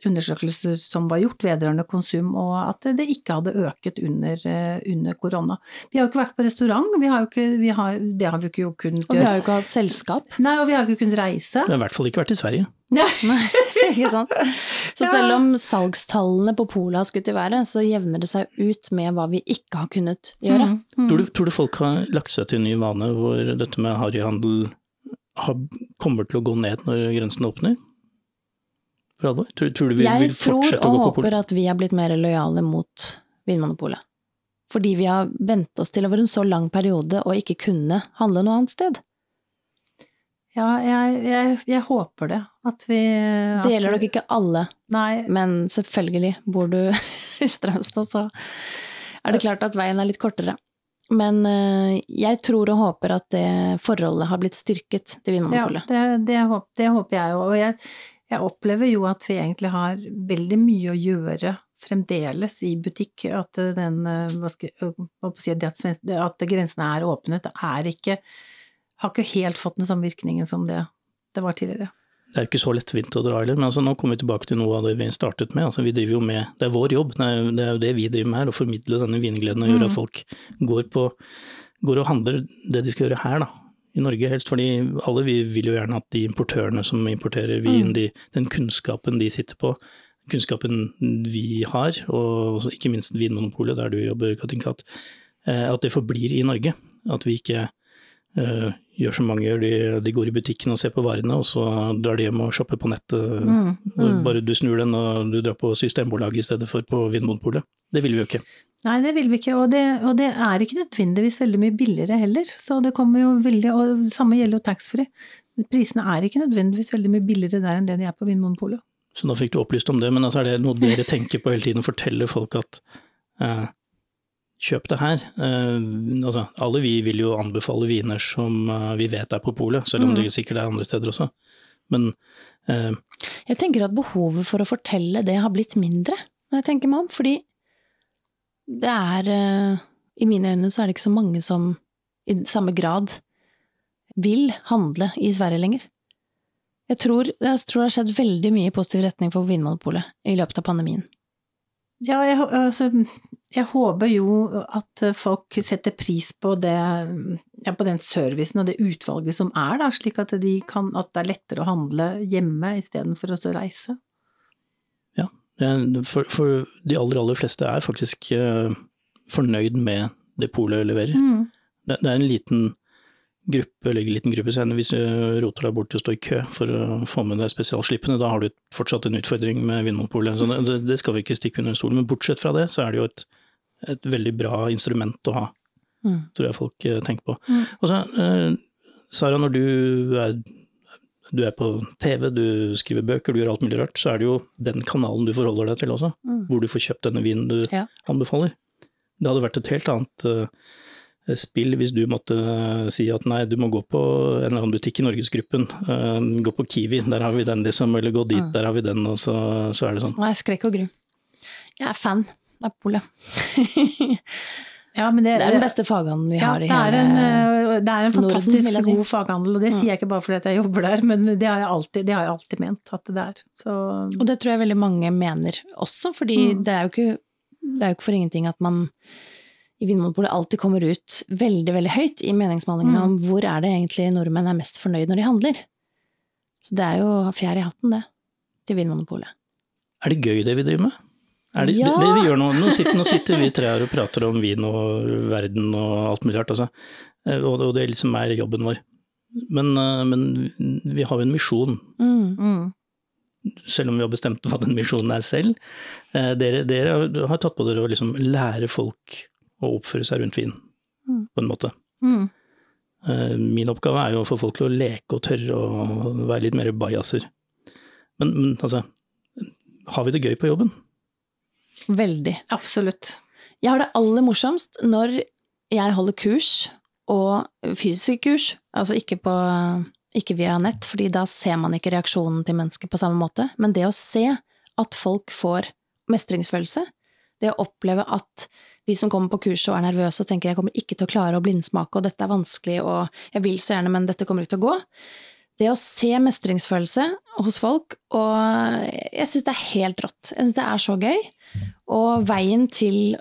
undersøkelser som var gjort vedrørende konsum, og at det ikke hadde øket under, eh, under korona. Vi har jo ikke vært på restaurant, vi har jo ikke, vi har, det har vi ikke jo kunnet Og vi har jo ikke hatt selskap. Nei, og vi har ikke kunnet reise. Vi har i hvert fall ikke vært i Sverige. Nei, <laughs> ikke sant. Så selv om salgstallene på polet har skutt i været, så jevner det seg ut med hva vi ikke har kunnet gjøre. Mm, mm. Tror, du, tror du folk har lagt seg til en ny vane hvor dette med harryhandel har- kommer til å gå ned når grensene åpner? For alvor? Tror, tror du vi Jeg vil tror fortsette og å gå på håper at vi har blitt mer lojale mot Vinmonopolet. Fordi vi har vent oss til over en så lang periode å ikke kunne handle noe annet sted. Ja, jeg, jeg, jeg håper det. At vi at, Det gjelder nok ikke alle, Nei, men selvfølgelig, bor du <laughs> i Strømstad, så er det klart at veien er litt kortere. Men eh, jeg tror og håper at det forholdet har blitt styrket til ja, det, det, håper, det håper jeg òg. Og jeg, jeg opplever jo at vi egentlig har veldig mye å gjøre fremdeles i butikk. At den eh, skal, jeg si, det at, at grensene er åpnet, det er ikke Har ikke helt fått den samme virkningen som det, det var tidligere. Det er jo ikke så lettvint å dra heller, men altså, nå kommer vi tilbake til noe av det vi startet med. Altså, vi driver jo med, Det er vår jobb, det er, det er jo det vi driver med her, å formidle denne vingleden og gjøre Mm. at folk går, på, går og handler det de skal gjøre her, da. I Norge helst, fordi alle vi vil jo gjerne at de importørene som importerer vin, Mm. de, den kunnskapen de sitter på, kunnskapen vi har, og ikke minst Vinmonopolet, der du jobber, Katinka, at, eh, at det forblir i Norge. At vi ikke uh, gjør som mange gjør, de, de går i butikken og ser på varene, og så drar de hjem og shopper på nettet. Mm. Mm. Bare du snur den og du drar på Systembolaget i stedet for på Vinmonopolet. Det vil vi jo ikke. Nei, det vil vi ikke, og det, og det er ikke nødvendigvis veldig mye billigere heller. Så det kommer jo veldig, og det samme gjelder jo taxfree. Prisene er ikke nødvendigvis veldig mye billigere der enn det de er på Vinmonopolet. Så nå fikk du opplyst om det, men altså er det noe dere tenker på hele tiden, Forteller folk at eh, kjøp det her. Eh, altså, alle vi vil jo anbefale viner som eh, vi vet er på polet, selv om Mm. det sikkert er andre steder også. Men eh, Jeg tenker at behovet for å fortelle det har blitt mindre, når jeg tenker meg om, fordi det er eh, I mine øyne så er det ikke så mange som i samme grad vil handle i Sverige lenger. Jeg tror, jeg tror det har skjedd veldig mye i positiv retning for Vinmonopolet i løpet av pandemien. Ja, jeg, altså, jeg håper jo at folk setter pris på, det, ja, på den servicen og det utvalget som er, da, slik at, de kan, at det er lettere å handle hjemme istedenfor å reise. For, for de aller, aller fleste er faktisk eh, fornøyd med det polet leverer. Mm. Det, det er en liten gruppe, eller en liten gruppe senere, hvis du roter deg bort til å stå i kø for å få med deg spesialslippene, da har du fortsatt en utfordring med Vinmonopolet. Så det, det skal vi ikke stikke under stolen. Men bortsett fra det, så er det jo et, et veldig bra instrument å ha, Mm. tror jeg folk eh, tenker på. Mm. Og så, eh, Sara, når du er, du er på TV, du skriver bøker, du gjør alt mulig rart, så er det jo den kanalen du forholder deg til også, Mm. hvor du får kjøpt denne vinen du Ja. anbefaler. Det hadde vært et helt annet uh, spill hvis du måtte uh, si at nei, du må gå på en eller annen butikk i Norgesgruppen, uh, gå på Kiwi, der har vi den liksom, eller gå dit, Mm. der har vi den, og så, så er det sånn. Nei, skrekk og gru. Jeg er fan av polet. <laughs> Ja, men det, Det er den beste faghandelen vi ja, har i det en, hele Norden. det er en fantastisk Norden, si. god faghandel, og det Mm. sier jeg ikke bare fordi at jeg jobber der, men det har jeg alltid, det har jeg alltid ment at det er. Så, Og det tror jeg veldig mange mener også, fordi Mm. det er jo ikke, det er jo ikke for ingenting at man i Vinmonopolet alltid kommer ut veldig, veldig høyt i meningsmålingene Mm. om hvor er det egentlig nordmenn er mest fornøyd når de handler. Så det er jo fjær i hatten, det, til Vinmonopolet. Er det gøy det vi driver med? Er det, Ja. det, det vi gjør nå, nå, sitter, nå sitter vi tre her og prater om vin og verden og alt mulig rart, altså. Eh, og, og det liksom er jobben vår. Men, eh, men vi har jo en misjon, Mm. mm. selv om vi har bestemt hva den misjonen er selv. Eh, Dere, dere har tatt på dere å liksom lære folk å oppføre seg rundt vin, Mm. på en måte. Mm. Eh, Min oppgave er jo å få folk til å leke og tørre og være litt mer bajaser. Men, men altså, har vi det gøy på jobben? Veldig. Absolutt. Jeg har det aller morsomst når jeg holder kurs, og fysisk kurs, altså ikke, på, ikke via nett, fordi da ser man ikke reaksjonen til mennesket på samme måte, men det å se at folk får mestringsfølelse. Det å oppleve at de som kommer på kurset og er nervøse og tenker jeg kommer ikke til å klare å blindsmake, og dette er vanskelig, og jeg vil så gjerne, men dette kommer ikke til å gå. Det å se mestringsfølelse hos folk, og jeg syns det er helt rått. Jeg syns det er så gøy. Og veien til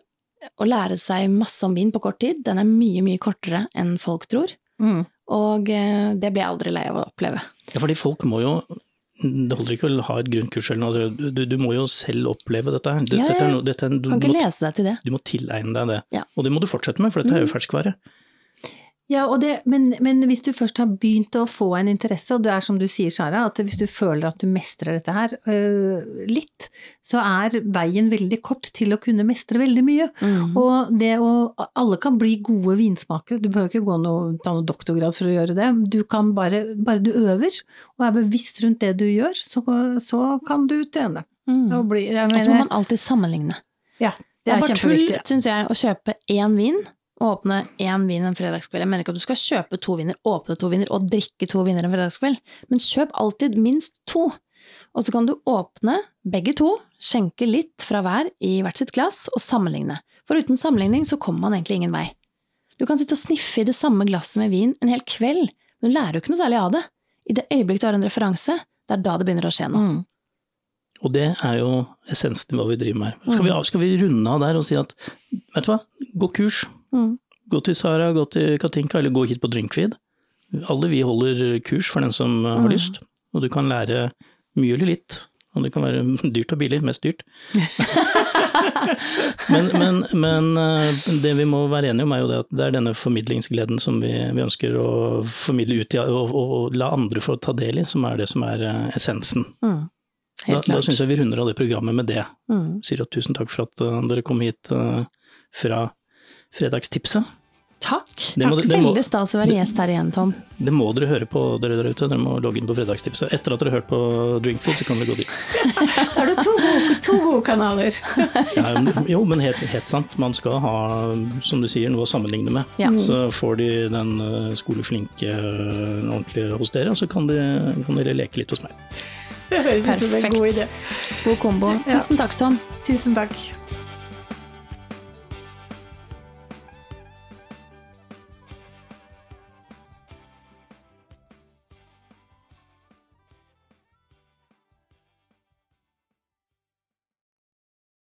å lære seg masse om vin på kort tid, den er mye, mye kortere enn folk tror. Mm. Og eh, det blir jeg aldri lei av å oppleve. Ja, fordi folk må jo Det holder ikke å ha et grunnkurs eller noe, altså, du, du må jo selv oppleve dette her. Ja, ja. Dette er dette er, du, Kan ikke lese deg til det. du må tilegne deg det. Ja. Og det må du fortsette med, for dette er jo Mm. Ja, det, men, men hvis du først har begynt å få en interesse, og det er som du sier, Sara, at hvis du føler at du mestrer dette her øh, litt, så er veien veldig kort til å kunne mestre veldig mye. Mm. Og det å Alle kan bli gode vinsmakere, du behøver ikke gå noe, ta noe doktorgrad for å gjøre det. Du kan bare, bare du øver og er bevisst rundt det du gjør, så, så kan du trene. Mm. Og så må man alltid sammenligne. ja, Det er bare tull, syns jeg, å kjøpe én vin åpne én vin en fredagskveld. Jeg mener ikke at du skal kjøpe to viner, åpne to viner og drikke to viner en fredagskveld, men kjøp alltid minst to. Og så kan du åpne begge to, skjenke litt fra hver i hvert sitt glass og sammenligne. For uten sammenligning så kommer man egentlig ingen vei. Du kan sitte og sniffe i det samme glasset med vin en hel kveld, men du lærer jo ikke noe særlig av det. I det øyeblikk du har en referanse, det er da det begynner å skje noe. Mm. Og det er jo essensen i hva vi driver med her. Skal vi, Mm. skal vi runde av der og si at vet du hva, gå kurs. Mm. Gå til Sara, gå til Katinka, eller gå hit på Drinkfeed. Alle vi holder kurs for den som har Mm. lyst, og du kan lære mye eller litt. Og det kan være dyrt og billig, mest dyrt. <laughs> men, men, men eh, det vi må være enige om er jo det at det er denne formidlingsgleden som vi, vi ønsker å formidle ut i, og, og la andre få ta del i, som er det som er eh, essensen. Mm. Da, Helt da syns jeg vi runder av det programmet med det. Mm. Sier at tusen takk for at eh, dere kom hit fra Fredagstipset. Takk. Det må- det Veldig stas å være gjest her igjen, Tom. Det må dere høre på, dere der ute. Dere må logge inn på Fredagstipset. Etter at dere har hørt på Drinkfood, så kan dere gå dit. <laughs> Da har du to gode, to gode kanaler. <laughs> Ja, jo, men helt, helt sant. Man skal ha, som du sier, noe å sammenligne med. Ja. Så får de den eh, skoleflinke eh, ordentlige hos dere, og så kan, de, kan dere leke litt hos meg. Det høres ut som en god idé. God kombo. Tusen takk, Tom. Tusen takk.